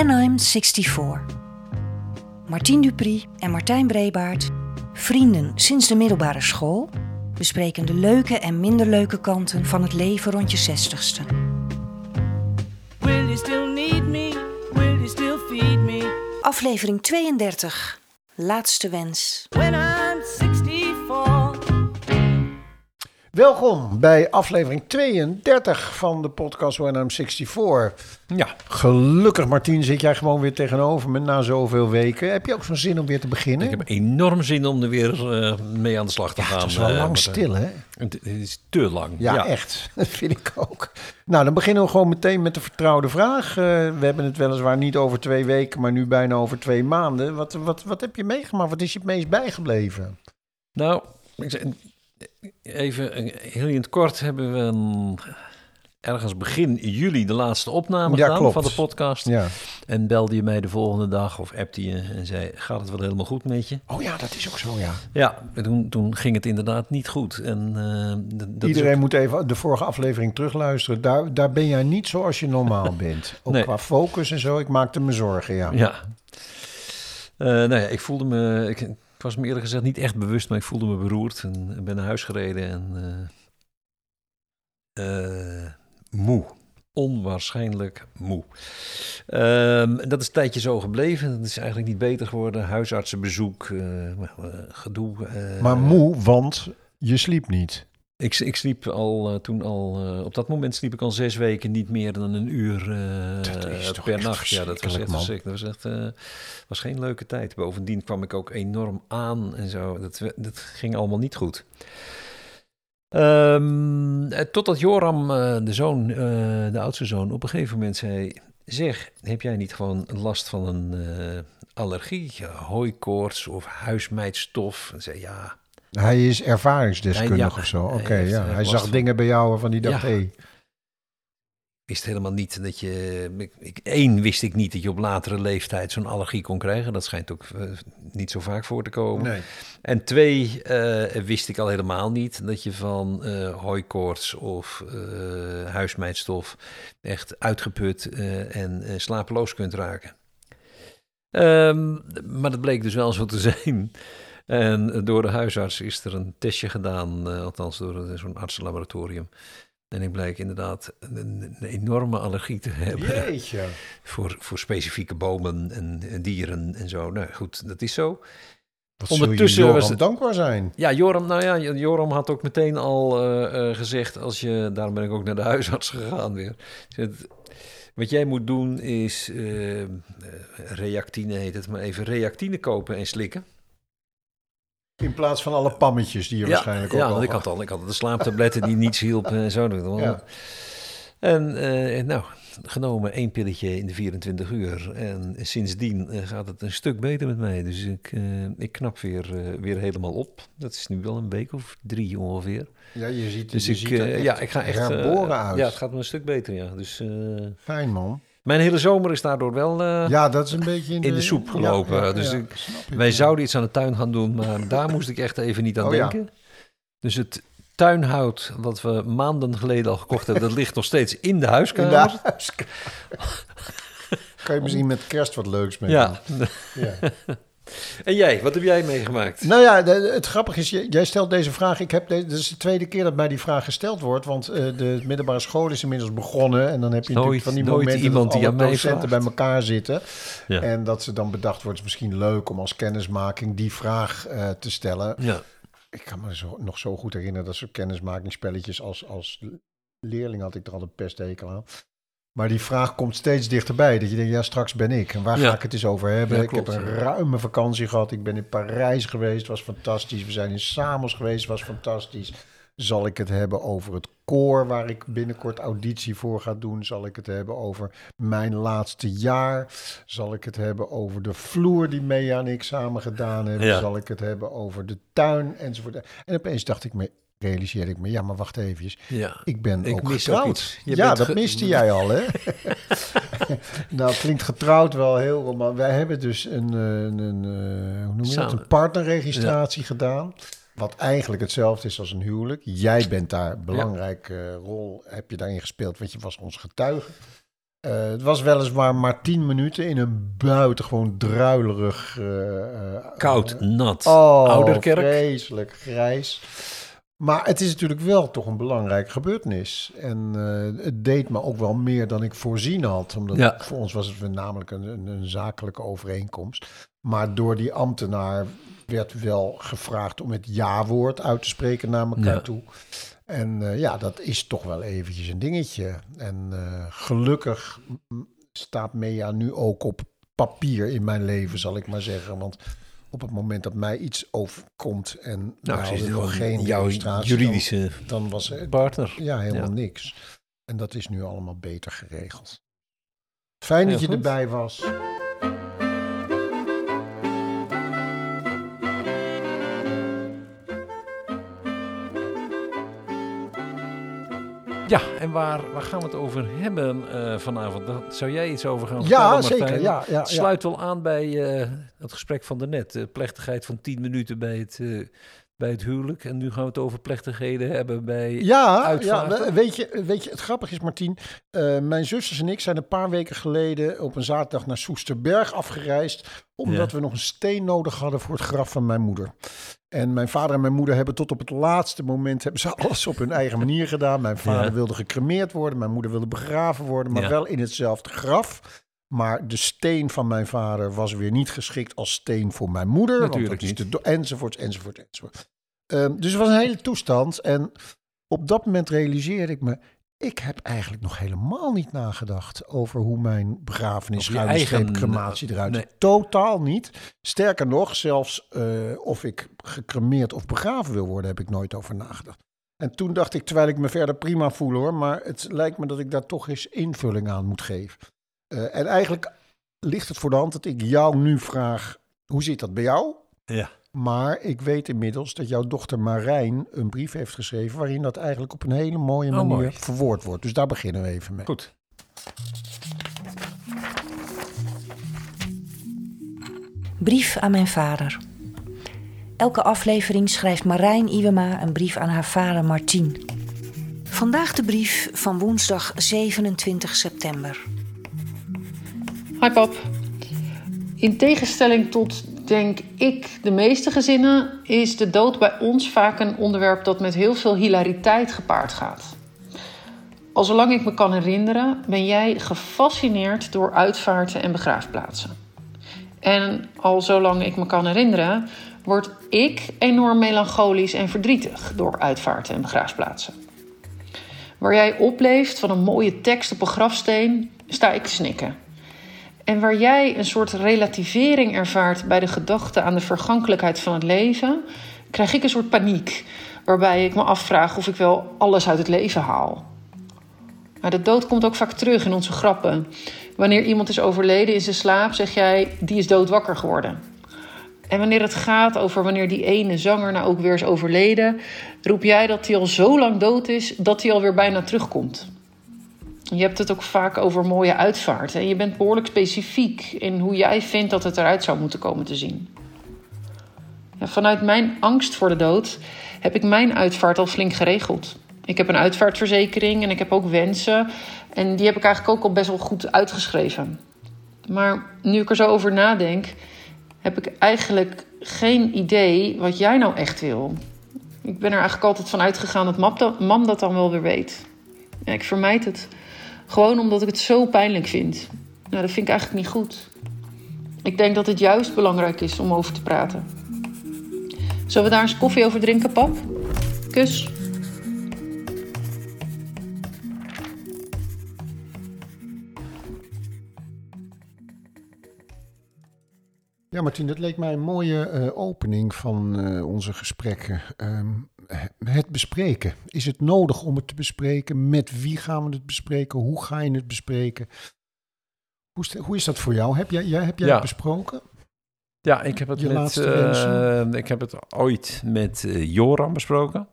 When I'm 64. Martien Dupri en Martijn Brebaert, vrienden sinds de middelbare school, bespreken de leuke en minder leuke kanten van het leven rond je zestigste. Will you still need me? Will you still feed me? Aflevering 32. Laatste wens. When Welkom bij aflevering 32 van de podcast When I'm 64. Ja, Gelukkig, Martien, zit jij gewoon weer tegenover me na zoveel weken. Heb je ook zo'n zin om weer te beginnen? ik heb enorm zin om er weer eh, mee aan de slag te ja, gaan. het is wel eh, lang eh, stil, hè? Het, het is te lang. Ja, echt. Dat vind ik ook. Nou, dan beginnen we gewoon meteen met de vertrouwde vraag. We hebben het weliswaar niet over twee weken, maar nu bijna over twee maanden. Wat, wat, wat heb je meegemaakt? Wat is je het meest bijgebleven? Nou, ik zeg- even heel in het kort hebben we een, ergens begin juli de laatste opname Ja, gedaan klopt. van de podcast. Ja. En belde je mij de volgende dag of appte je en zei, gaat het wel helemaal goed met je? Oh ja, dat is ook zo, ja. Ja, en toen, toen ging het inderdaad niet goed. En, eh, dat Iedereen ook- moet even de vorige aflevering terugluisteren. Daar, daar ben jij niet zoals je normaal bent. Ook Nee. qua focus en zo. Ik maakte me zorgen, ja. Ja. Eh, nou ja, ik voelde me... Ik, ik was me eerlijk gezegd niet echt bewust, maar ik voelde me beroerd. En ben naar huis gereden en... eh, eh, moe. Onwaarschijnlijk moe. Ehm, en dat is een tijdje zo gebleven. Dat is eigenlijk niet beter geworden. Huisartsenbezoek, eh, gedoe. Maar moe, want je sliep niet. Ik, ik sliep al eh, toen al, eh, op dat moment sliep ik al zes weken niet meer dan een uur eh, per nacht. Ja, dat was echt verschrikkelijk. Dat was echt, was geen leuke tijd. Bovendien kwam ik ook enorm aan en zo. Dat, ging allemaal niet goed. Ehm, eh, totdat Joram, de zoon, de oudste zoon, op een gegeven moment zei: Zeg, heb jij niet gewoon last van een allergie, hooikoorts of huismeidstof? En zei ja. Hij is ervaringsdeskundig Ja, of zo. Oké, ja. er Hij zag van. dingen bij jou waarvan hij dacht, Ja. hé, hey, wist helemaal niet dat je. Ik, één wist ik niet dat je op latere leeftijd zo'n allergie kon krijgen. Dat schijnt ook eh, niet zo vaak voor te komen. nee. En twee, eh, wist ik al helemaal niet dat je van eh hooikoorts of eh huismeidstof echt uitgeput eh, en eh, slapeloos kunt raken. Ehm, maar dat bleek dus wel zo te zijn. En door de huisarts is er een testje gedaan, eh, althans door zo'n artsenlaboratorium. En ik bleek inderdaad een, een enorme allergie te hebben Jeetje. voor, voor specifieke bomen en, en dieren en zo. Nou goed, dat is zo. Wat Ondertussen was Joram het- dankbaar zijn. Ja, Joram, nou ja, Joram had ook meteen al eh, eh, gezegd, als je, daarom ben ik ook naar de huisarts gegaan weer. Wat jij moet doen is, reactine heet het, maar even reactine kopen en slikken. In plaats van alle pammetjes die je waarschijnlijk ook ja, want ik had al, ik had de slaaptabletten die niets hielpen en zo. Ja. En eh, nou, genomen één pilletje in de 24 uur. En sindsdien eh, gaat het een stuk beter met mij. Dus ik, eh, ik knap weer, eh, weer helemaal op. Dat is nu wel een week of drie ongeveer. Ja, je ziet, Dus je ik, ziet er eh, echt ja, ik ga echt... eh, herboren uit. Ja, het gaat me een stuk beter, ja. Dus eh, Fijn, man. Mijn hele zomer is daardoor wel... eh, Ja, dat is een beetje in de, in de soep gelopen. ja, Dus ja, ik, Wij zouden iets aan de tuin gaan doen, maar daar moest ik echt even niet aan Oh denken. Dus het tuinhout wat we maanden geleden al gekocht hebben, dat ligt nog steeds in de In de huiskamer. kan je misschien met kerst wat leuks mee Ja. doen. Ja. En jij, wat heb jij meegemaakt? Nou ja, het grappige is, jij stelt deze vraag. Ik heb dit is de tweede keer dat mij die vraag gesteld wordt. Want eh, de middelbare school is inmiddels begonnen. En dan heb je Nooit- natuurlijk van die nooit momenten iemand dat die alle docenten bij elkaar zitten. Ja. En dat ze dan bedacht wordt, is misschien leuk om als kennismaking die vraag eh, te stellen. Ja. Ik kan me zo, nog zo goed herinneren dat soort kennismakingsspelletjes als, als leerling had ik er al een pesthekel aan. Maar die vraag komt steeds dichterbij. Dat je denkt, ja, straks ben ik. En waar Ja. ga ik het eens over hebben? Ja, ik heb een ja. ruime vakantie gehad. Ik ben in Parijs geweest, was fantastisch. We zijn in Samos geweest, was fantastisch. Zal ik het hebben over het koor waar ik binnenkort auditie voor ga doen? Zal ik het hebben over mijn laatste jaar? Zal ik het hebben over de vloer die Mea en ik samen gedaan hebben? Ja. Zal ik het hebben over de tuin enzovoort? En opeens dacht ik me, realiseerde ik me, ja, maar wacht even. ja. Ik ben Ik ook getrouwd. Je ja, dat miste jij al, hè? nou, klinkt getrouwd wel heel romantisch. Wij hebben dus een, eh, een, een, eh, hoe noem je dat? Een partnerregistratie gedaan. Wat eigenlijk hetzelfde is als een huwelijk. Jij bent daar een belangrijke rol, heb je daarin gespeeld, want je was ons getuige. Eh, het was weliswaar maar tien minuten in een buitengewoon druilerig... eh, eh, Koud, eh, nat, oh, ouderkerk. vreselijk, grijs. Maar het is natuurlijk wel toch een belangrijke gebeurtenis. En eh, het deed me ook wel meer dan ik voorzien had. Omdat Ja. voor ons was het namelijk een, een, een zakelijke overeenkomst. Maar door die ambtenaar werd wel gevraagd om het ja-woord uit te spreken naar elkaar Ja. toe. En eh, ja, dat is toch wel eventjes een dingetje. En eh, gelukkig mm, staat Mea nu ook op papier in mijn leven, zal ik maar zeggen. Want op het moment dat mij iets overkomt en Nou, nog gewoon geen jouw juridische dan, dan was er partner. ja, helemaal Ja. niks. En dat is nu allemaal beter geregeld. Fijn dat je goed. erbij was. Ja, en waar, waar gaan we het over hebben eh, vanavond? Daar zou jij iets over gaan Ja, vertellen, zeker. Martijn? Ja, ja, ja. Sluit wel aan bij eh, het gesprek van daarnet. De plechtigheid van 10 minuten bij het, eh, bij het huwelijk. En nu gaan we het over plechtigheden hebben bij... Ja, ja uitvaarten. weet, je, weet je, het grappige is, Martien. eh, mijn zusters en ik zijn een paar weken geleden op een zaterdag naar Soesterberg afgereisd. Omdat Ja. we nog een steen nodig hadden voor het graf van mijn moeder. En mijn vader en mijn moeder hebben tot op het laatste moment hebben ze alles op hun eigen manier gedaan. Mijn vader Ja. wilde gecremeerd worden, mijn moeder wilde begraven worden, maar Ja. wel in hetzelfde graf. Maar de steen van mijn vader was weer niet geschikt als steen voor mijn moeder. Natuurlijk want dat is niet. de do- enzovoort, enzovoort, enzovoort. Ehm, dus het was een hele toestand. En op dat moment realiseerde ik me... ik heb eigenlijk nog helemaal niet nagedacht... over hoe mijn begrafenis, eigen- crematie eruit nee. ziet. Totaal niet. Sterker nog, zelfs eh, of ik gecremeerd of begraven wil worden... heb ik nooit over nagedacht. En toen dacht ik, terwijl ik me verder prima voel hoor... maar het lijkt me dat ik daar toch eens invulling aan moet geven. Eh, en eigenlijk ligt het voor de hand dat ik jou nu vraag... hoe zit dat bij jou? Ja. Maar ik weet inmiddels dat jouw dochter Marijn een brief heeft geschreven... waarin dat eigenlijk op een hele mooie Oh, manier mooi. verwoord wordt. Dus daar beginnen we even mee. Goed. Brief aan mijn vader. Elke aflevering schrijft Marijn Iwema een brief aan haar vader Martien. Vandaag de brief van woensdag 27 september. Hi pap. In tegenstelling tot, denk ik, de meeste gezinnen, is de dood bij ons vaak een onderwerp dat met heel veel hilariteit gepaard gaat. Al zolang ik me kan herinneren, ben jij gefascineerd door uitvaarten en begraafplaatsen. En al zolang ik me kan herinneren, word ik enorm melancholisch en verdrietig door uitvaarten en begraafplaatsen. Waar jij opleeft van een mooie tekst op een grafsteen, sta ik te snikken. En waar jij een soort relativering ervaart bij de gedachte aan de vergankelijkheid van het leven, krijg ik een soort paniek. Waarbij ik me afvraag of ik wel alles uit het leven haal. Maar de dood komt ook vaak terug in onze grappen. Wanneer iemand is overleden in zijn slaap, zeg jij: die is doodwakker geworden. En wanneer het gaat over wanneer die ene zanger nou ook weer is overleden, roep jij dat hij al zo lang dood is dat hij alweer bijna terugkomt. Je hebt het ook vaak over mooie uitvaart. En je bent behoorlijk specifiek in hoe jij vindt dat het eruit zou moeten komen te zien. Ja, vanuit mijn angst voor de dood heb ik mijn uitvaart al flink geregeld. Ik heb een uitvaartverzekering en ik heb ook wensen. En die heb ik eigenlijk ook al best wel goed uitgeschreven. Maar nu ik er zo over nadenk, heb ik eigenlijk geen idee wat jij nou echt wil. Ik ben er eigenlijk altijd van uitgegaan dat mam dat, dan wel weer weet. Ik vermijd het. Gewoon omdat ik het zo pijnlijk vind. Nou, dat vind ik eigenlijk niet goed. Ik denk dat het juist belangrijk is om over te praten. Zullen we daar eens koffie over drinken, pap? Kus. Ja, Martien, dat leek mij een mooie eh, opening van eh, onze gesprekken. Ehm, het bespreken. Is het nodig om het te bespreken? Met wie gaan we het bespreken? Hoe ga je het bespreken? Hoe is, hoe is dat voor jou? Heb jij, jij, heb jij Ja. het besproken? Ja, ik heb het, Je met, laatste eh, ik heb het ooit met eh, Joram besproken.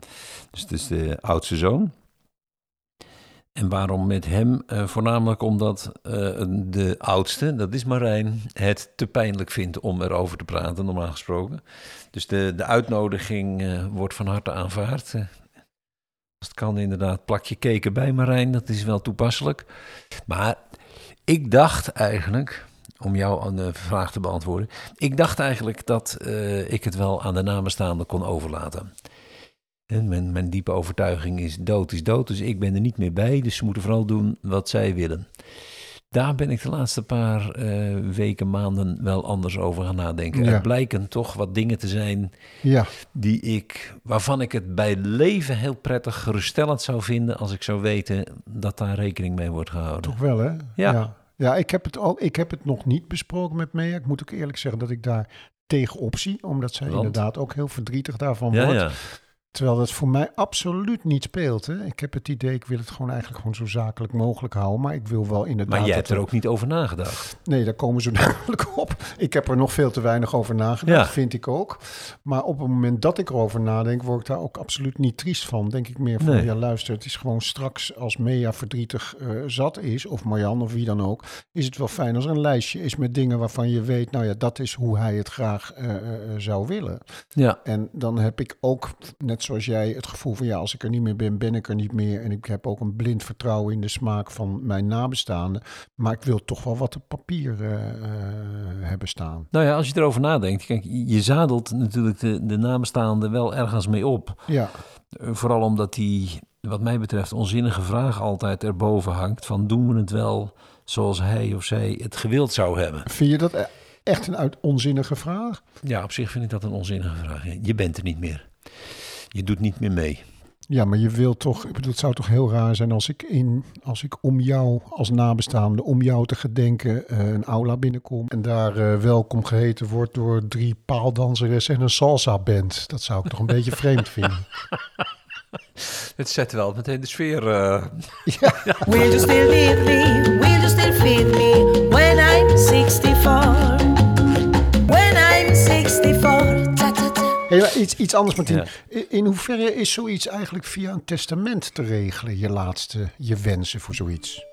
Dus het is de oudste zoon. En waarom met hem? Eh, voornamelijk omdat eh, de oudste, dat is Marijn, het te pijnlijk vindt om erover te praten, normaal gesproken. Dus de, de uitnodiging eh, wordt van harte aanvaard. Als het kan inderdaad, plak je keken bij Marijn, dat is wel toepasselijk. Maar Ik dacht eigenlijk, om jou een eh, vraag te beantwoorden. Ik dacht eigenlijk dat ik het wel aan de namenstaanden kon overlaten. En mijn, mijn diepe overtuiging is dood is dood, dus ik ben er niet meer bij. Dus ze moeten vooral doen wat zij willen. Daar ben ik de laatste paar eh, weken, maanden wel anders over gaan nadenken. Ja. Er blijken toch wat dingen te zijn Ja, die ik, waarvan ik het bij leven heel prettig geruststellend zou vinden als ik zou weten dat daar rekening mee wordt gehouden. toch wel hè? Ja. ja. Ja, ik heb, het ook, ik heb het nog niet besproken met Mea. Ik moet ook eerlijk zeggen dat ik daar tegenop zie. Omdat zij Want? inderdaad ook heel verdrietig daarvan Ja, wordt. Terwijl dat voor mij absoluut niet speelt. Hè. Ik heb het idee, ik wil het gewoon eigenlijk gewoon zo zakelijk mogelijk houden. Maar ik wil wel inderdaad... Maar jij hebt er ook niet over nagedacht. Nee, daar komen ze namelijk op. Ik heb er nog veel te weinig over nagedacht, Ja. vind ik ook. Maar op het moment dat ik erover nadenk, word ik daar ook absoluut niet triest van. Denk ik meer van, Nee. ja luister, het is gewoon straks als Mea verdrietig eh, zat is, of Marjan of wie dan ook, is het wel fijn als er een lijstje is met dingen waarvan je weet, nou ja, dat is hoe hij het graag eh, eh, zou willen. Ja, En dan heb ik ook, net zoals jij, het gevoel van ja, als ik er niet meer ben, ben ik er niet meer. En ik heb ook een blind vertrouwen in de smaak van mijn nabestaanden. Maar ik wil toch wel wat op papier eh, eh, hebben staan. nou ja, als je erover nadenkt, kijk, je zadelt natuurlijk de, de nabestaanden wel ergens mee op. Ja, Eh, Vooral omdat die, wat mij betreft, onzinnige vraag altijd erboven hangt van doen we het wel zoals hij of zij het gewild zou hebben? vind je dat e- echt een uit onzinnige vraag? Ja, op zich vind ik dat een onzinnige vraag. Je bent er niet meer. Je doet niet meer mee. Ja, maar je wilt toch, ik bedoel, het zou toch heel raar zijn als ik, in, als ik om jou als nabestaande, om jou te gedenken, eh, een aula binnenkom en daar eh, welkom geheten wordt door drie paaldanseressen en een salsa band. Dat zou ik toch een beetje vreemd vinden. Het zet wel meteen de sfeer. eh, Will you still need me? Will you still feed me when I'm 64? Iets, iets anders, Martien. Ja. In, in hoeverre is zoiets eigenlijk via een testament te regelen, je laatste, je wensen voor zoiets?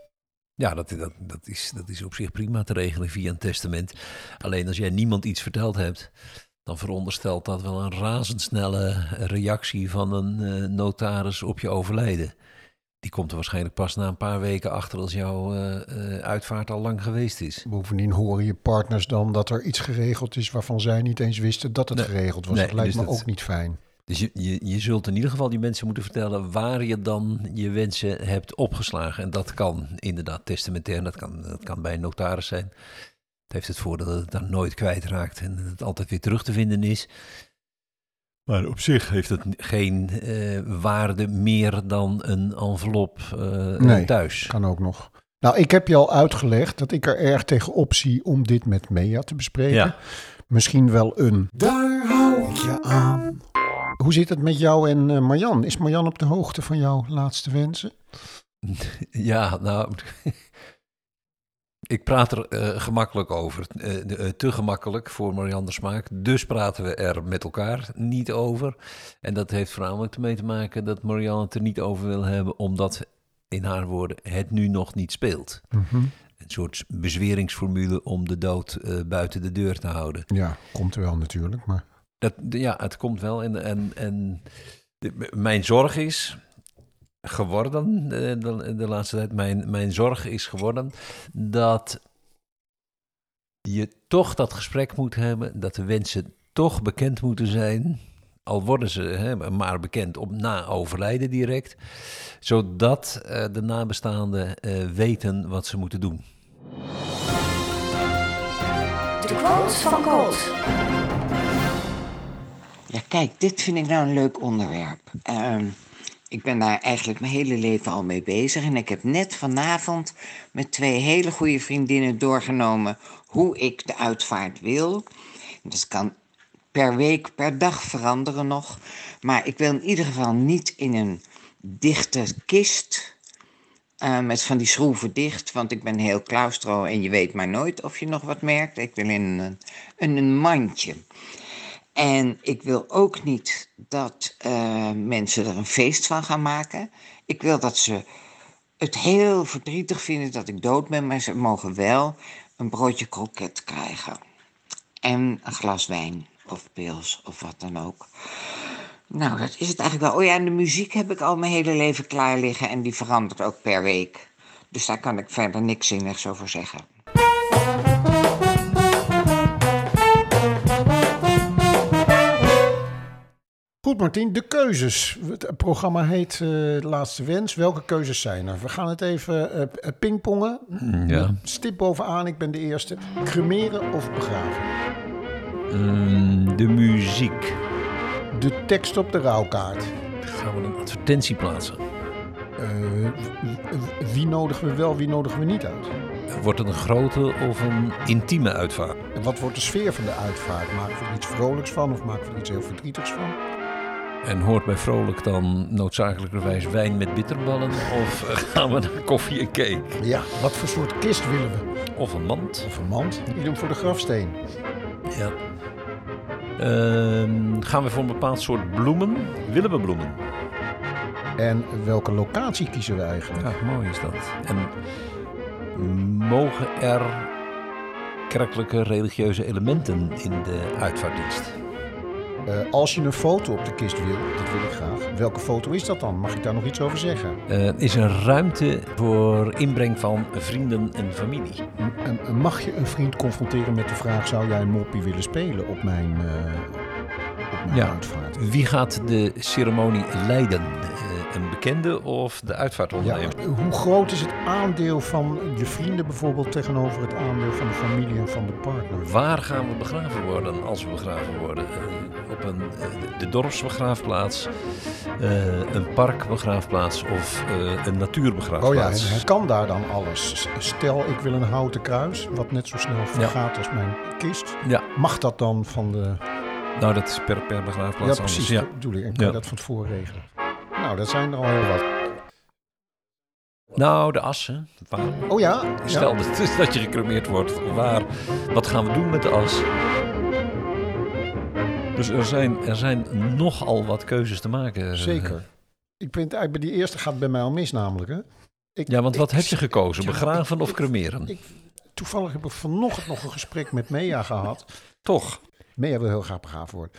Ja, dat, dat, dat, is, dat is op zich prima te regelen via een testament. Alleen als jij niemand iets verteld hebt, dan veronderstelt dat wel een razendsnelle reactie van een eh, notaris op je overlijden. Die komt er waarschijnlijk pas na een paar weken achter als jouw eh, eh, uitvaart al lang geweest is. Bovendien horen je partners dan dat er iets geregeld is waarvan zij niet eens wisten dat het Nee. geregeld was. Nee, dat lijkt dus me dat- ook niet fijn. Dus je, je, je zult in ieder geval die mensen moeten vertellen waar je dan je wensen hebt opgeslagen. En dat kan inderdaad testamentair, dat kan, dat kan bij een notaris zijn. Het heeft het voordeel dat het dan nooit kwijtraakt en dat het altijd weer terug te vinden is. Maar op zich heeft het geen eh, waarde meer dan een envelop eh, Nee. thuis. Kan ook nog. Nou, ik heb je al uitgelegd dat ik er erg tegenop zie om dit met Mea te bespreken. Ja. Misschien wel een. Daar hou ik je aan. Hoe zit het met jou en eh, Marjan? Is Marjan op de hoogte van jouw laatste wensen? Ja, nou. Ik praat er eh, gemakkelijk over. Eh, eh, te gemakkelijk voor Marianne Smaak. Dus praten we er met elkaar niet over. En dat heeft voornamelijk ermee te maken dat Marianne het er niet over wil hebben, omdat, in haar woorden, het nu nog niet speelt. Een soort bezweringsformule om de dood buiten de deur te houden. Ja, komt er wel natuurlijk. Maar Dat, ja, het komt wel. En, en, en de- mijn zorg is geworden, eh, de, de laatste tijd, mijn, mijn zorg is geworden dat je toch dat gesprek moet hebben, dat de wensen toch bekend moeten zijn. Al worden ze hè, maar bekend op na overlijden direct, zodat eh, de nabestaanden eh, weten wat ze moeten doen. De quotes van Colt. Ja, kijk, dit vind ik nou een leuk onderwerp. Ehm, ik ben daar eigenlijk mijn hele leven al mee bezig. En ik heb net vanavond met twee hele goede vriendinnen doorgenomen hoe ik de uitvaart wil. Dat kan per week, per dag veranderen nog. Maar ik wil in ieder geval niet in een dichte kist. eh, met van die schroeven dicht, want ik ben heel claustro en je weet maar nooit of je nog wat merkt. Ik wil in een, in een mandje. En ik wil ook niet dat eh, mensen er een feest van gaan maken. Ik wil dat ze het heel verdrietig vinden dat ik dood ben, maar ze mogen wel een broodje kroket krijgen. En een glas wijn of pils of wat dan ook. Nou, dat is het eigenlijk wel. Oh ja, en de muziek heb ik al mijn hele leven klaar liggen en die verandert ook per week. Dus daar kan ik verder niks zinnigs over zeggen. Goed, Martien, de keuzes. Het programma heet eh, Laatste Wens. Welke keuzes zijn er? We gaan het even eh, eh, pingpongen. Ja. Stip bovenaan, ik ben de eerste. Cremeren of begraven? Mm, de muziek. De tekst op de rouwkaart. Gaan we een advertentie plaatsen? Eh, wie nodigen we wel, wie nodigen we niet uit? Wordt het een grote of een intieme uitvaart? En wat wordt de sfeer van de uitvaart? Maken we er iets vrolijks van of maken we er iets heel verdrietigs van? En hoort bij vrolijk dan noodzakelijkerwijs wijn met bitterballen? Of gaan we naar koffie en cake? Ja, wat voor soort kist willen we? Of een mand? Of een mand? Idem voor de grafsteen. Ja. Ehm, gaan we voor een bepaald soort bloemen? Willen we bloemen? En welke locatie kiezen we eigenlijk? Ja, mooi is dat. En mogen er kerkelijke religieuze elementen in de uitvaartdienst? Eh, als je een foto op de kist wil, dat wil ik graag. Welke foto is dat dan? Mag ik daar nog iets over zeggen? Eh, is er ruimte voor inbreng van vrienden en familie? M- en- en Mag je een vriend confronteren met de vraag: zou jij een moppie willen spelen op mijn, op mijn Ja. uitvaart? Wie gaat de ceremonie leiden? Bekende of de Ja, uitvaartondernemer? hoe groot is het aandeel van je vrienden bijvoorbeeld tegenover het aandeel van de familie en van de partner? Waar gaan we begraven worden als we begraven worden? Eh, op een, eh, de dorpsbegraafplaats, eh, een parkbegraafplaats of een Oh ja, natuurbegraafplaats? kan daar dan alles? Stel, ik wil een houten kruis, wat net zo snel vergaat als mijn kist. Ja. Mag dat dan van de... Nou, dat is per, per begraafplaats ja, precies, anders. Ja. dat bedoel ik. En kan Ja. je dat van tevoren regelen? Nou, dat zijn er al heel wat. Nou, de assen. Waar, Oh ja? ja. Stel dat, dat je gecremeerd wordt. Waar, wat gaan we doen met de as? Dus er zijn, er zijn nogal wat keuzes te maken. Zeker. Ik vind eigenlijk bij die eerste gaat bij mij al mis namelijk. Hè? Ik, Ja, want wat ik- heb je gekozen? Begraven ik- of cremeren? Toevallig heb ik vanochtend nog een gesprek met Mea gehad. Toch? Mea wil heel graag begraven worden.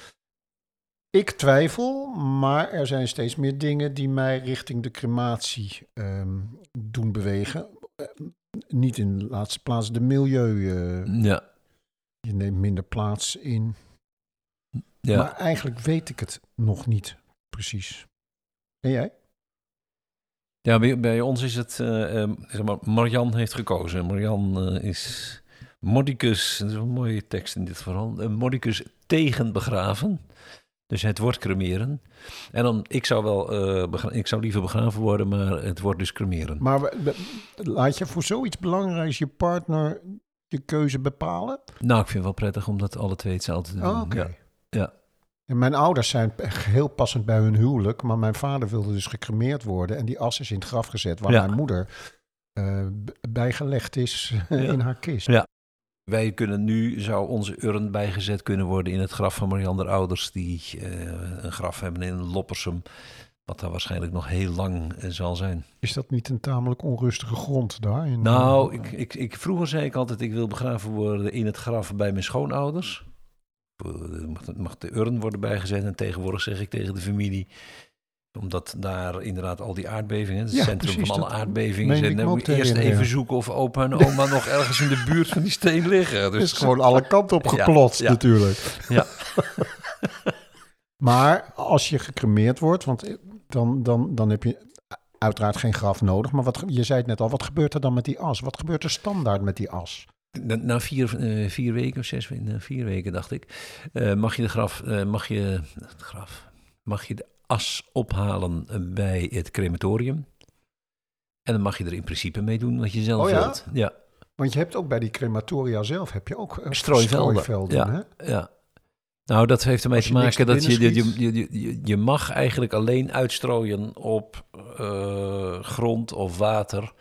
Ik twijfel, maar er zijn steeds meer dingen die mij richting de crematie ehm, doen bewegen. Eh, niet in de laatste plaats de milieu. eh, Ja. je neemt minder plaats in. ja. Maar eigenlijk weet ik het nog niet precies. En jij? Ja, bij, bij ons is het, eh, zeg maar, Marian heeft gekozen. Marian is modicus, dat is een mooie tekst in dit verhaal, modicus tegen begraven. Dus het wordt cremeren. En dan, ik zou wel, eh, begra- ik zou liever begraven worden, maar het wordt dus cremeren. Maar we- we- laat je voor zoiets belangrijks je partner je keuze bepalen? Nou, ik vind het wel prettig om dat alle twee hetzelfde te doen. Oh, oké. ja. ja. En mijn ouders zijn heel passend bij hun huwelijk, maar mijn vader wilde dus gecremeerd worden en die as is in het graf gezet waar Ja. mijn moeder eh, b- bijgelegd is in haar kist. Ja. Wij kunnen nu, zou onze urn bijgezet kunnen worden in het graf van Marianne ouders, die eh, een graf hebben in Loppersum, wat daar waarschijnlijk nog heel lang eh, zal zijn. Is dat niet een tamelijk onrustige grond daar? In, Nou, eh, ik, ik, ik, vroeger zei ik altijd, ik wil begraven worden in het graf bij mijn schoonouders. Mag, mag de urn worden bijgezet en tegenwoordig zeg ik tegen de familie, omdat daar inderdaad al die aardbevingen, het Ja, centrum precies, van alle aardbevingen zijn, ik dan moet je eerst even zoeken of opa en oma nog ergens in de buurt van die steen liggen. Dus is gewoon alle kanten op geklotst ja. natuurlijk. Ja. maar als je gecremeerd wordt, want dan, dan, dan heb je uiteraard geen graf nodig. Maar wat, je zei het net al, wat gebeurt er dan met die as? Wat gebeurt er standaard met die as? Na, vier, eh, vier weken of zes weken, vier weken dacht ik, eh, mag je de graf, eh, mag je, het graf, mag je de as ophalen bij het crematorium. En dan mag je er in principe mee doen wat je zelf Oh ja? wilt. Ja, Want je hebt ook bij die crematoria zelf heb je ook eh, Strooivelden. strooivelden, Ja. hè? ja. Nou, dat heeft ermee te maken dat je, je, je, je, je mag eigenlijk alleen uitstrooien op eh, grond of water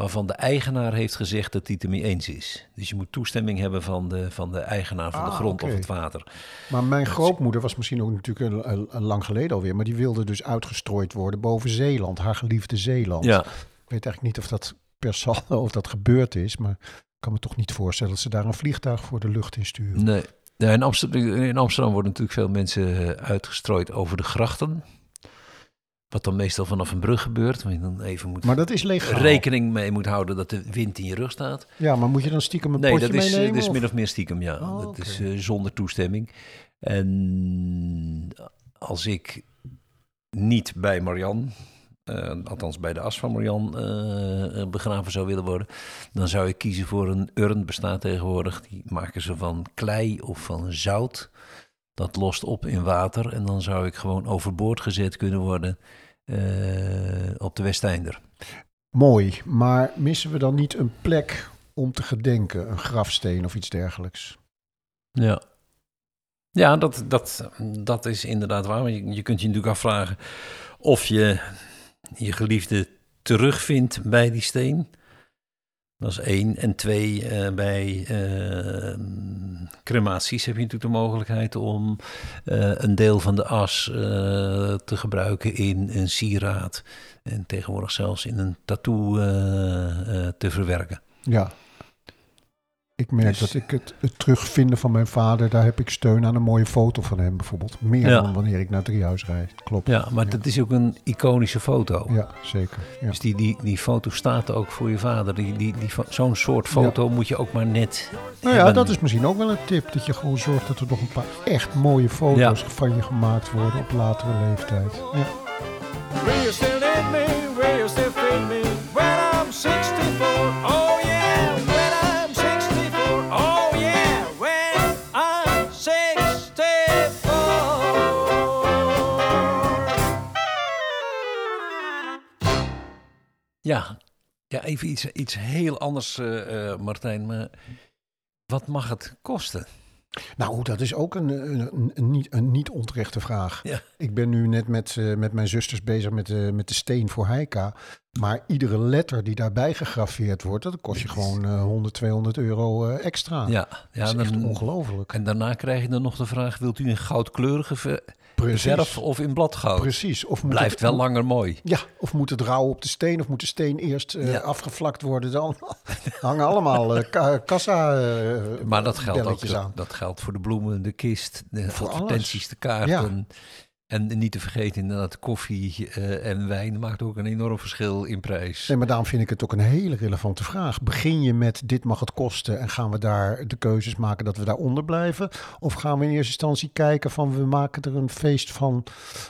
waarvan de eigenaar heeft gezegd dat hij het ermee eens is. Dus je moet toestemming hebben van de, van de eigenaar van de Ah, grond of het water. Maar mijn grootmoeder was misschien ook natuurlijk een, een, een lang geleden alweer, maar die wilde dus uitgestrooid worden boven Zeeland, haar geliefde Zeeland. Ja, Ik weet eigenlijk niet of dat per saldo of dat gebeurd is, maar ik kan me toch niet voorstellen dat ze daar een vliegtuig voor de lucht in sturen. nee. Ja, in, Amsterdam, in Amsterdam worden natuurlijk veel mensen eh, uitgestrooid over de grachten. Wat dan meestal vanaf een brug gebeurt. Waar je dan even moet Maar dat is legaal. rekening mee moet houden dat de wind in je rug staat. Ja, maar moet je dan stiekem een Nee, potje dat is, eh, meenemen? dat is of- min of meer stiekem, ja. Oh, dat is eh, zonder toestemming. En als ik niet bij Marian, eh, althans bij de as van Marian, eh, eh, begraven zou willen worden, dan zou ik kiezen voor een urn, bestaat tegenwoordig. Die maken ze van klei of van zout. Dat lost op in water en dan zou ik gewoon overboord gezet kunnen worden eh, op de Westeinder. Mooi, maar missen we dan niet een plek om te gedenken? Een grafsteen of iets dergelijks? Ja. Ja, dat, dat, dat is inderdaad waar. Want je, je kunt je natuurlijk afvragen of je je geliefde terugvindt bij die steen. Dat is één. En twee, eh, bij eh, crematies heb je natuurlijk de mogelijkheid om eh, een deel van de as eh, te gebruiken in een sieraad. En tegenwoordig zelfs in een tattoo te verwerken. Ja. Ik merk Dus- dat ik het, het terugvinden van mijn vader, daar heb ik steun aan een mooie foto van hem bijvoorbeeld. Meer Ja. dan wanneer ik naar Driehuis rijd. Klopt. Ja, maar dat is ook een iconische foto. Ja, zeker. Ja. Dus die, die, die foto staat ook voor je vader. Die, die, die, Zo'n soort foto moet je ook maar net Nou ja, hebben. dat is misschien ook wel een tip. Dat je gewoon zorgt dat er nog een paar echt mooie foto's Ja. van je gemaakt worden op latere leeftijd. Ja. Ja, ja even iets, iets heel anders, eh, eh, Martijn. Maar wat mag het kosten? Nou, dat is ook een, een, een, niet, een niet onterechte vraag. Ja. Ik ben nu net met, eh, met mijn zusters bezig met, de met de steen voor Heika. Maar iedere letter die daarbij gegraveerd wordt, dat kost je gewoon eh 100, 200 euro extra. Ja, dat ja is echt ongelooflijk. en daarna krijg je dan nog de vraag: wilt u een goudkleurige Precies. verf of in bladgoud? Precies. Of moet Blijft het, wel langer mooi. Ja, of moet het rauw op de steen, of moet de steen eerst eh, Ja. afgevlakt worden. Dan hangen allemaal eh, ka- kassa eh, Maar dat geldt ook aan. dat geldt voor de bloemen, de kist, de Voor advertenties, de kaarten. En niet te vergeten inderdaad koffie eh, en wijn maakt ook een enorm verschil in prijs. Nee, maar daarom vind ik het ook een hele relevante vraag. Begin je met dit mag het kosten en gaan we daar de keuzes maken dat we daaronder blijven? Of gaan we in eerste instantie kijken van we maken er een feest van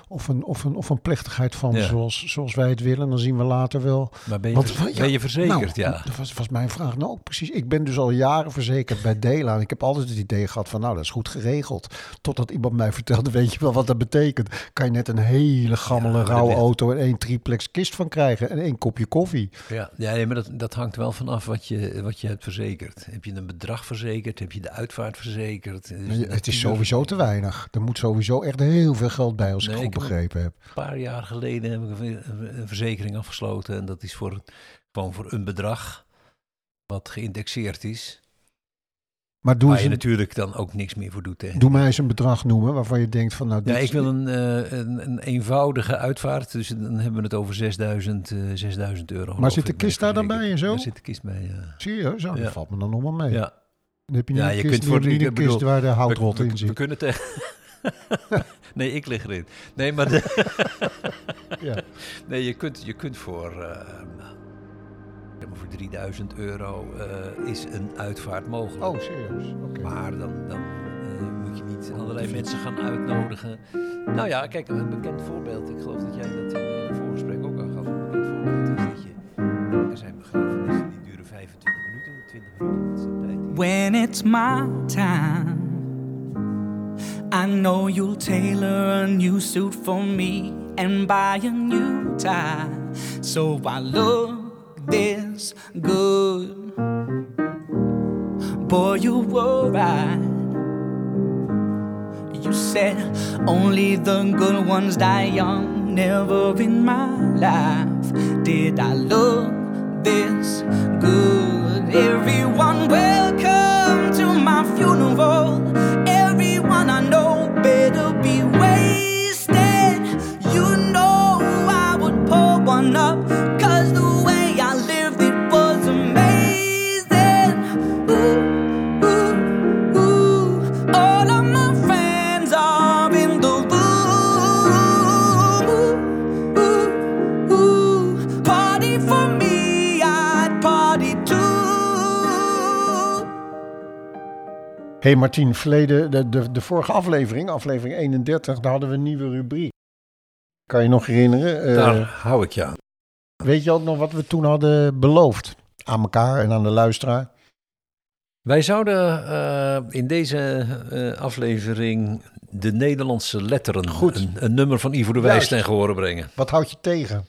of een, of een, of een plechtigheid van Ja. zoals, zoals wij het willen? Dan zien we later wel. Maar ben je, Want, vers- ja, ben je verzekerd? Nou, ja. Dat was, was mijn vraag. Nou, ook precies. Ik ben dus al jaren verzekerd bij Dela. En ik heb altijd het idee gehad van, nou, dat is goed geregeld. Totdat iemand mij vertelde, weet je wel wat dat betekent? Kan je net een hele gammele, Ja, rauwe auto en één triplex kist van krijgen. En één kopje koffie. Ja, ja nee, maar dat, dat hangt wel vanaf wat je, wat je hebt verzekerd. Heb je een bedrag verzekerd? Heb je de uitvaart verzekerd? Dus het is sowieso te weinig. Er moet sowieso echt heel veel geld bij, als Nee, ik goed ik begrepen heb. Een paar jaar geleden heb ik een verzekering afgesloten. En dat is voor, gewoon voor een bedrag wat geïndexeerd is. Maar doe, Waar je een, natuurlijk dan ook niks meer voor doet. Doe mij eens een bedrag noemen waarvan je denkt van, nou, Ja, dit- ik wil een, eh, een, een eenvoudige uitvaart. Dus dan hebben we het over 6000, eh 6000 euro. geloof zit de kist daar dan bij en zo? Daar zit de kist bij, ja. Serieus? Nou, Ja. dat valt me dan nog wel mee. ja. Dan heb je niet Ja, een je kist, kunt voor- een kist waar de We, houtrot we- in we zit. kunnen tegen... nee, ik lig erin. Nee, maar de- Ja. nee, je, kunt, je kunt voor, eh, maar voor 3000 euro eh, is een uitvaart mogelijk. Oh, serieus? Oké. Maar dan, dan eh, moet je niet allerlei mensen gaan uitnodigen. Nou ja, kijk, een bekend voorbeeld. Ik geloof dat jij dat in een voorgesprek ook al gaf. Een bekend voorbeeld is dat je... Er zijn begrafenissen die duren 25 minuten, 20 minuten. Dat is de tijd When it's my time, I know you'll tailor a new suit for me and buy a new tie. So I look this good. Boy, you were right. You said only the good ones die young. Never in my life did I look this hey Martien, verleden, de, de, de vorige aflevering, aflevering 31, daar hadden we een nieuwe rubriek. Kan je nog herinneren? Eh, Daar hou ik je aan. Weet je ook nog wat we toen hadden beloofd? Aan elkaar en aan de luisteraar. Wij zouden eh, in deze eh, aflevering de Nederlandse letteren, Goed. Een, een nummer van Ivo de Wijs ten gehore brengen. Wat houd je tegen?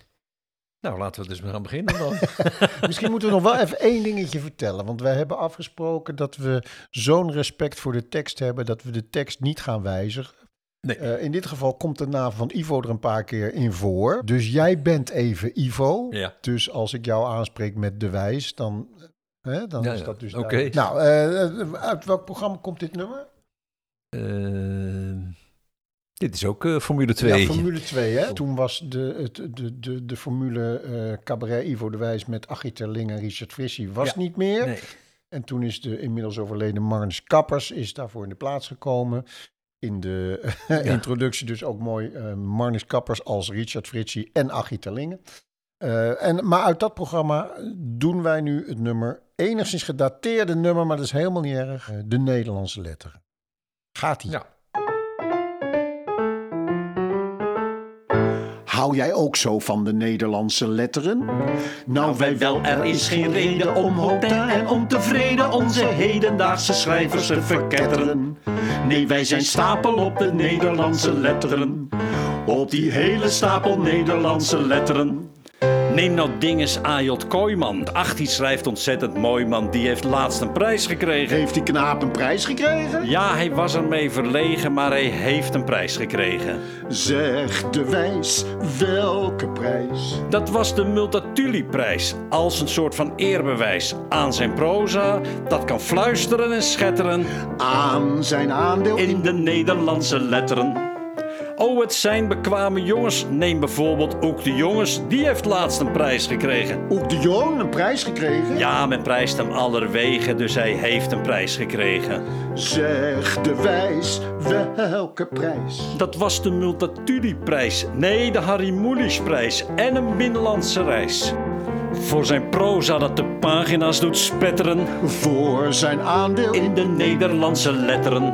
Nou, laten we dus maar gaan beginnen dan. Misschien moeten we nog wel even één dingetje vertellen. Want wij hebben afgesproken dat we zo'n respect voor de tekst hebben dat we de tekst niet gaan wijzigen. Nee. Eh, in dit geval komt de naam van Ivo er een paar keer in voor. Dus jij bent even Ivo. Ja. Dus als ik jou aanspreek met de wijs, dan, hè, dan Ja, is dat dus Oké. Nou, eh, uit welk programma komt dit nummer? Eh, dit is ook eh, Formule 2. Ja, Formule 2, hè? Toen was de, het, de, de, de Formule eh, Cabaret Ivo de Wijs met Achie Terling en Richard Frissi was Ja. niet meer. Nee. En toen is de inmiddels overleden Marnus Kappers is daarvoor in de plaats gekomen. In de introductie dus ook mooi eh Marnus Kappers als Richard Fritsi en Achie Terlingen. Eh, en, maar uit dat programma doen wij nu het nummer, enigszins gedateerde nummer, maar dat is helemaal niet erg, eh, de Nederlandse letteren. Gaat-ie. Ja. Hou jij ook zo van de Nederlandse letteren? Nou, wij wel, er is geen reden om hotel en ontevreden onze hedendaagse schrijvers te verketteren. Nee, wij zijn stapel op de Nederlandse letteren. Op die hele stapel Nederlandse letteren. Neem nou dinges A.J. Kooijman. Ach, die schrijft ontzettend mooi, man. Die heeft laatst een prijs gekregen. Heeft die knaap een prijs gekregen? Ja, hij was ermee verlegen, maar hij heeft een prijs gekregen. Zeg de wijs, welke prijs? Dat was de Multatuli-prijs. Als een soort van eerbewijs aan zijn proza. Dat kan fluisteren en schetteren Aan zijn aandeel in de Nederlandse letteren. Oh, het zijn bekwame jongens. Neem bijvoorbeeld ook de jongens. Die heeft laatst een prijs gekregen. Ook de Jong een prijs gekregen? Ja, men prijst hem allerwege, dus hij heeft een prijs gekregen. Zeg de wijs, welke prijs? Dat was de Multatuli-prijs. Nee, de Harry Mulisch-prijs. En een binnenlandse reis. Voor zijn proza dat de pagina's doet spetteren Voor zijn aandeel in de Nederlandse letteren.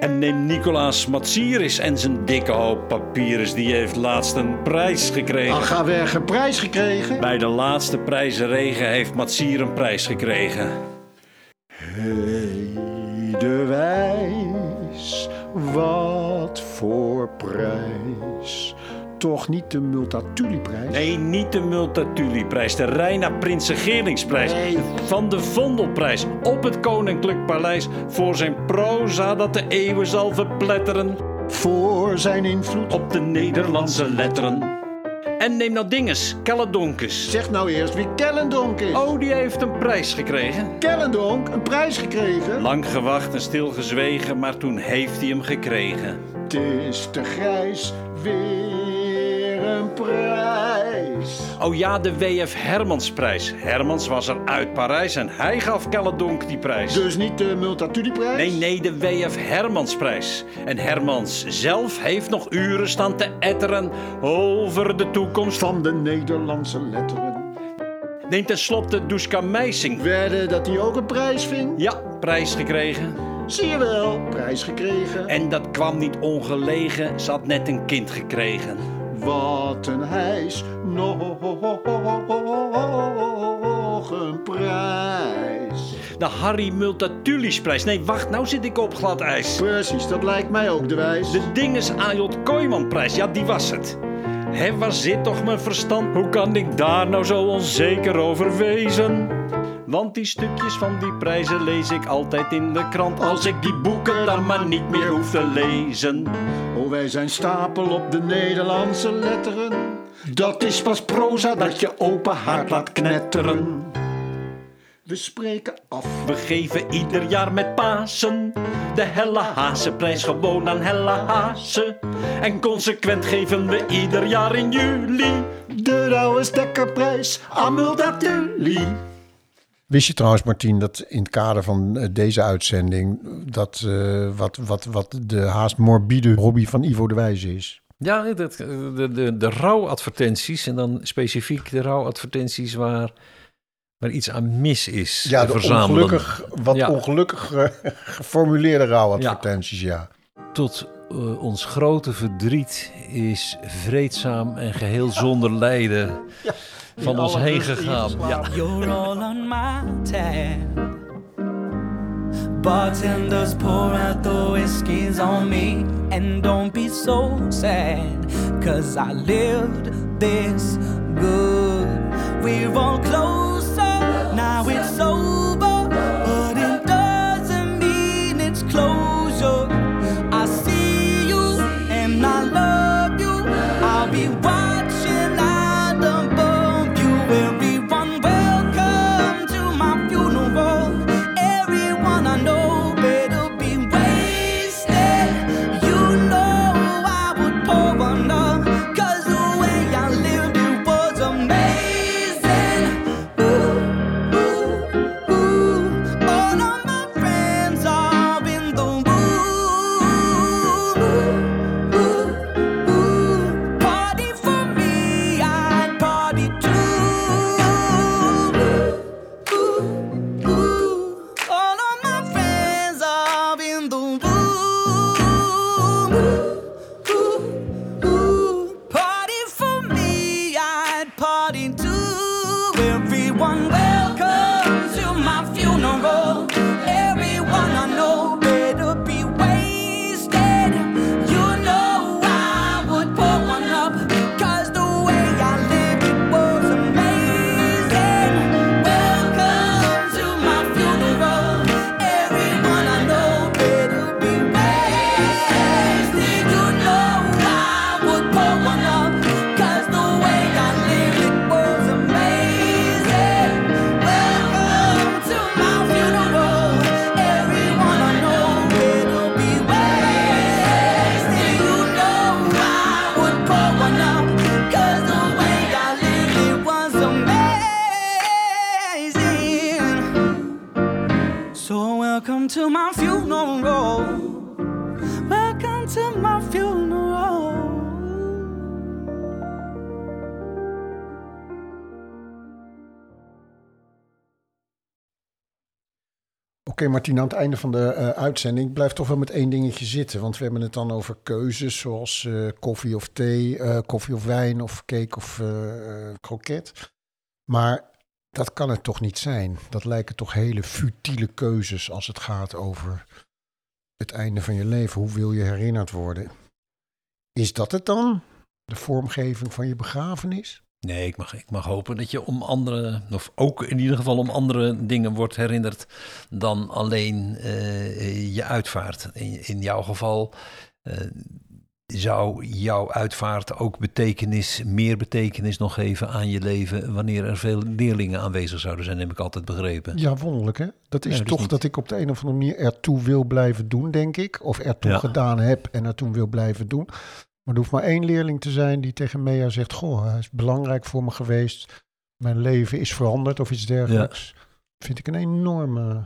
En neem Nicolaas Matsiris en zijn dikke hoop papiers. Die heeft laatst een prijs gekregen. Ach, ga weg, een prijs gekregen? Bij de laatste prijzenregen heeft Matsier een prijs gekregen. Hey, de wijs, wat voor prijs? Toch niet de Multatuli-prijs? Nee, niet de Multatuli-prijs, de Reina Prinsengeringsprijs. Nee. Van de Vondelprijs op het Koninklijk Paleis. Voor zijn proza dat de eeuwen zal verpletteren. Voor zijn invloed. Op de Nederlandse letteren. En neem nou dinges, Kelledonkus. Zeg nou eerst wie Kellendonk is. Oh, die heeft een prijs gekregen. Kellendonk, een prijs gekregen? Lang gewacht en stilgezwegen, maar toen heeft hij hem gekregen. Het is te grijs, weer een prijs. Oh ja, de W.F. Hermansprijs. Hermans was er uit Parijs en hij gaf Kelledonk die prijs. Dus niet de Multatuli-prijs? Nee, nee, de W.F. Hermansprijs. En Hermans zelf heeft nog uren staan te etteren over de toekomst van... Van de Nederlandse letteren. Neem tenslotte Duska Meising. Werden dat hij ook een prijs ving? Ja, prijs gekregen. Zie je wel, prijs gekregen. En dat kwam niet ongelegen, ze had net een kind gekregen. Wat een hijs, nog een prijs. De Harry Multatulisprijs. Nee, wacht, nou zit ik op glad ijs. Precies, dat lijkt mij ook de wijs. De Dinges A.J. Kooijmanprijs, ja, die was het. Hé, waar zit toch mijn verstand? Hoe kan ik daar nou zo onzeker over wezen? Want die stukjes van die prijzen lees ik altijd in de krant. Als ik die boeken dan maar niet meer hoef te lezen. Oh, wij zijn stapel op de Nederlandse letteren. Dat is pas proza dat je open hart laat knetteren. We spreken af. We geven ieder jaar met Pasen de Helle Hazenprijs gewoon aan Helle Hazen. En consequent geven we ieder jaar in juli De Douwe Stekkerprijs aan Multatuli. Wist je trouwens, Martien, dat in het kader van eh, deze uitzending... dat eh, wat, wat, wat de haast morbide hobby van Ivo de Wijs is? Ja, dat, de, de, de rouwadvertenties en dan specifiek de rouwadvertenties waar waar iets aan mis is. Ja, de verzamelen. ongelukkig, wat Ja. ongelukkig eh, geformuleerde rouwadvertenties, ja. Tot eh, ons grote verdriet is vreedzaam en geheel zonder lijden van ons heen gegaan. Ja. You're all on my tab. Bartenders pour out the whiskeys on me. And don't be so sad, cause I lived this good. We're all closer, now it's over. But Martien, aan het einde van de eh, uitzending ik blijf toch wel met één dingetje zitten. Want we hebben het dan over keuzes zoals eh, koffie of thee, eh, koffie of wijn of cake of kroket. Maar dat kan het toch niet zijn. Dat lijken toch hele futiele keuzes als het gaat over het einde van je leven. Hoe wil je herinnerd worden? Is dat het dan? De vormgeving van je begrafenis? Nee, ik mag, ik mag hopen dat je om andere, of ook in ieder geval om andere dingen wordt herinnerd dan alleen eh, je uitvaart. In, in jouw geval eh, zou jouw uitvaart ook betekenis, meer betekenis nog geven aan je leven wanneer er veel leerlingen aanwezig zouden zijn, heb ik altijd begrepen. Ja, wonderlijk hè? Dat is Ja, toch dat ik op de een of andere manier ertoe wil blijven doen, denk ik. Of ertoe Ja. gedaan heb en ertoe wil blijven doen. Maar er hoeft maar één leerling te zijn die tegen Mea zegt... Goh, hij is belangrijk voor me geweest. Mijn leven is veranderd of iets dergelijks. Vind ik een enorme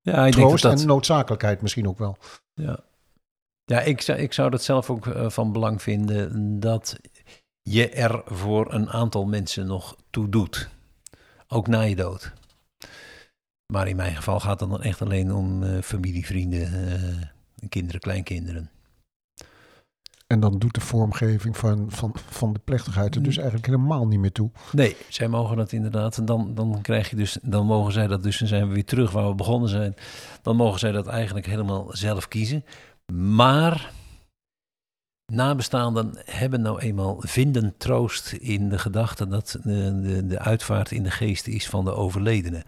Ja, ik denk troost dat dat, en noodzakelijkheid misschien ook wel. Ja, ja ik, zou, ik zou dat zelf ook eh, van belang vinden dat je er voor een aantal mensen nog toe doet. Ook na je dood. Maar in mijn geval gaat het dan echt alleen om eh, familie, vrienden, eh, kinderen, kleinkinderen. En dan doet de vormgeving van, van, van de plechtigheid er dus Mm. eigenlijk helemaal niet meer toe. Nee, zij mogen dat inderdaad. En dan, dan krijg je dus, dan mogen zij dat dus, en zijn we weer terug waar we begonnen zijn. Dan mogen zij dat eigenlijk helemaal zelf kiezen. Maar nabestaanden hebben nou eenmaal, vinden troost in de gedachte dat de, de, de uitvaart in de geest is van de overledene.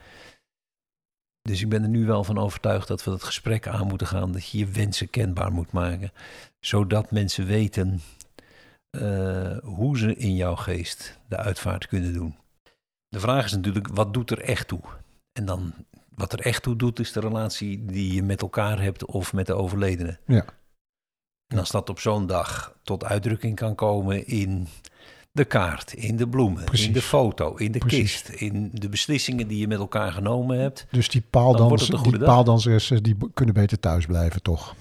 Dus ik ben er nu wel van overtuigd dat we dat gesprek aan moeten gaan, dat je je wensen kenbaar moet maken, zodat mensen weten eh, hoe ze in jouw geest de uitvaart kunnen doen. De vraag is natuurlijk, wat doet er echt toe? En dan, wat er echt toe doet, is de relatie die je met elkaar hebt of met de overledene. Ja. En als dat op zo'n dag tot uitdrukking kan komen in de kaart, in de bloemen, in de foto, in de Precies. kist, in de beslissingen die je met elkaar genomen hebt. Dus die, Dan wordt paaldans, het een die paaldanseressen die kunnen beter thuis blijven, toch?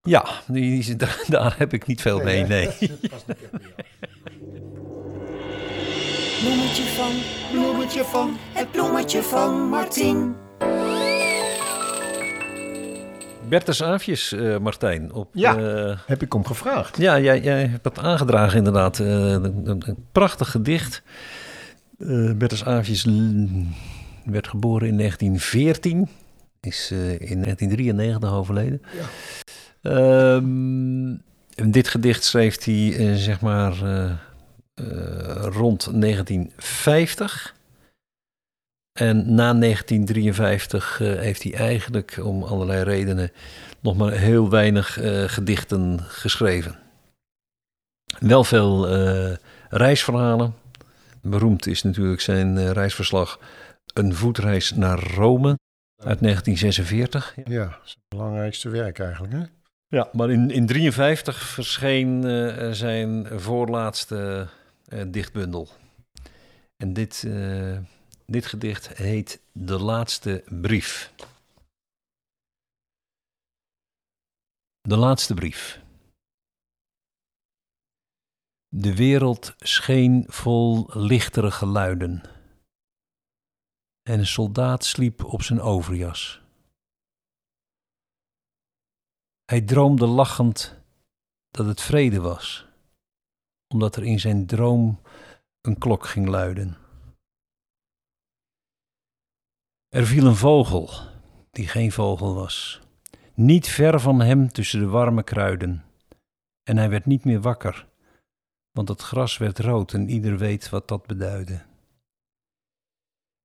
Ja, die, daar, daar heb ik niet veel mee, nee. Bloemetje van, bloemetje van Het bloemetje van Martien. Bertus Aafjes, eh, Martijn. Op, Ja. eh, Heb ik om gevraagd. ja, jij, jij hebt dat aangedragen inderdaad. Eh, een, prachtig gedicht. Bertus Aafjes werd geboren in 1914. Is in 1993 overleden. Ehm, en dit gedicht schreef hij zeg maar rond 1950. En na 1953 eh, heeft hij eigenlijk om allerlei redenen nog maar heel weinig eh, gedichten geschreven. Wel veel eh, reisverhalen. Beroemd is natuurlijk zijn reisverslag Een voetreis naar Rome uit 1946. Ja, het belangrijkste werk eigenlijk. Hè? Ja, maar in 1953 verscheen zijn voorlaatste dichtbundel. En dit, dit gedicht heet De Laatste Brief. De Laatste Brief. De wereld scheen vol lichtere geluiden. En een soldaat sliep op zijn overjas. Hij droomde lachend dat het vrede was, omdat er in zijn droom een klok ging luiden. Er viel een vogel, die geen vogel was, niet ver van hem tussen de warme kruiden. En hij werd niet meer wakker, want het gras werd rood en ieder weet wat dat beduidde.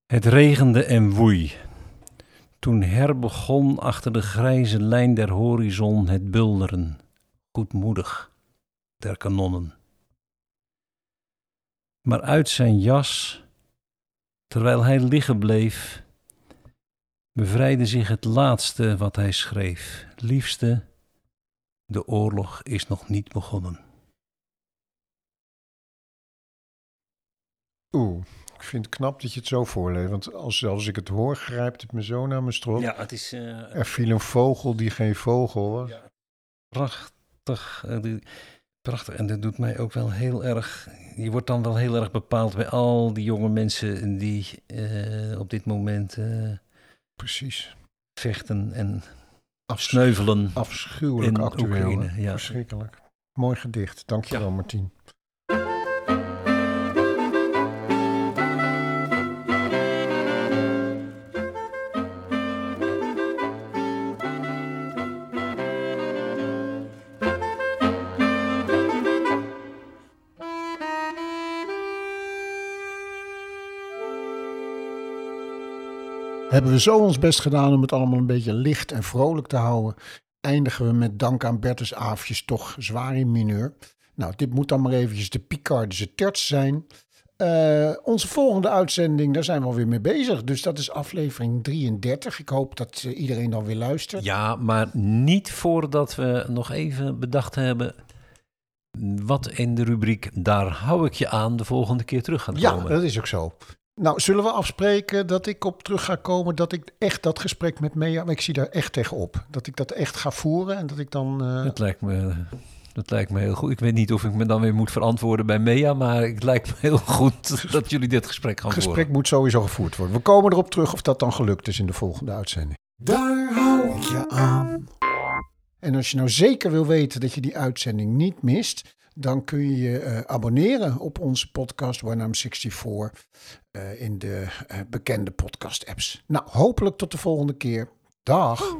Het regende en woei, toen herbegon achter de grijze lijn der horizon het bulderen, goedmoedig, der kanonnen. Maar uit zijn jas, terwijl hij liggen bleef, bevrijdde zich het laatste wat hij schreef. Liefste, de oorlog is nog niet begonnen. Oeh, ik vind het knap dat je het zo voorleest. Want als zelfs ik het hoor, grijpt het me zo naar mijn strot. Ja, het is eh, Er viel een vogel die geen vogel was. prachtig. eh, Prachtig. En dat doet mij ook wel heel erg. Je wordt dan wel heel erg bepaald bij al die jonge mensen die eh, op dit moment Precies. vechten en Afs- sneuvelen. Afschuwelijk in actueel. Oekraïne, ja. Verschrikkelijk. Mooi gedicht. Dankjewel, Martien. Hebben we zo ons best gedaan om het allemaal een beetje licht en vrolijk te houden, eindigen we met dank aan Bertus Aafjes toch zwaar in mineur. Nou, dit moet dan maar eventjes de Picardische terts zijn. Eh, onze volgende uitzending, daar zijn we alweer mee bezig. Dus dat is aflevering 33. Ik hoop dat eh, iedereen dan weer luistert. Ja, maar niet voordat we nog even bedacht hebben wat in de rubriek Daar hou ik je aan de volgende keer terug gaat Ja, komen. dat is ook zo. Nou, zullen we afspreken dat ik op terug ga komen, dat ik echt dat gesprek met Mea, maar ik zie daar echt tegenop. Dat ik dat echt ga voeren en dat ik dan... eh, Dat lijkt me... Dat lijkt me heel goed. Ik weet niet of ik me dan weer moet verantwoorden bij Mea, maar het lijkt me heel goed dat jullie dit gesprek gaan Het gesprek voeren. moet sowieso gevoerd worden. We komen erop terug of dat dan gelukt is in de volgende uitzending. Daar hou ik je aan. En als je nou zeker wil weten dat je die uitzending niet mist, dan kun je je eh, abonneren op onze podcast When I'm 64 eh, in de eh, bekende podcast apps. Nou, hopelijk tot de volgende keer. Dag.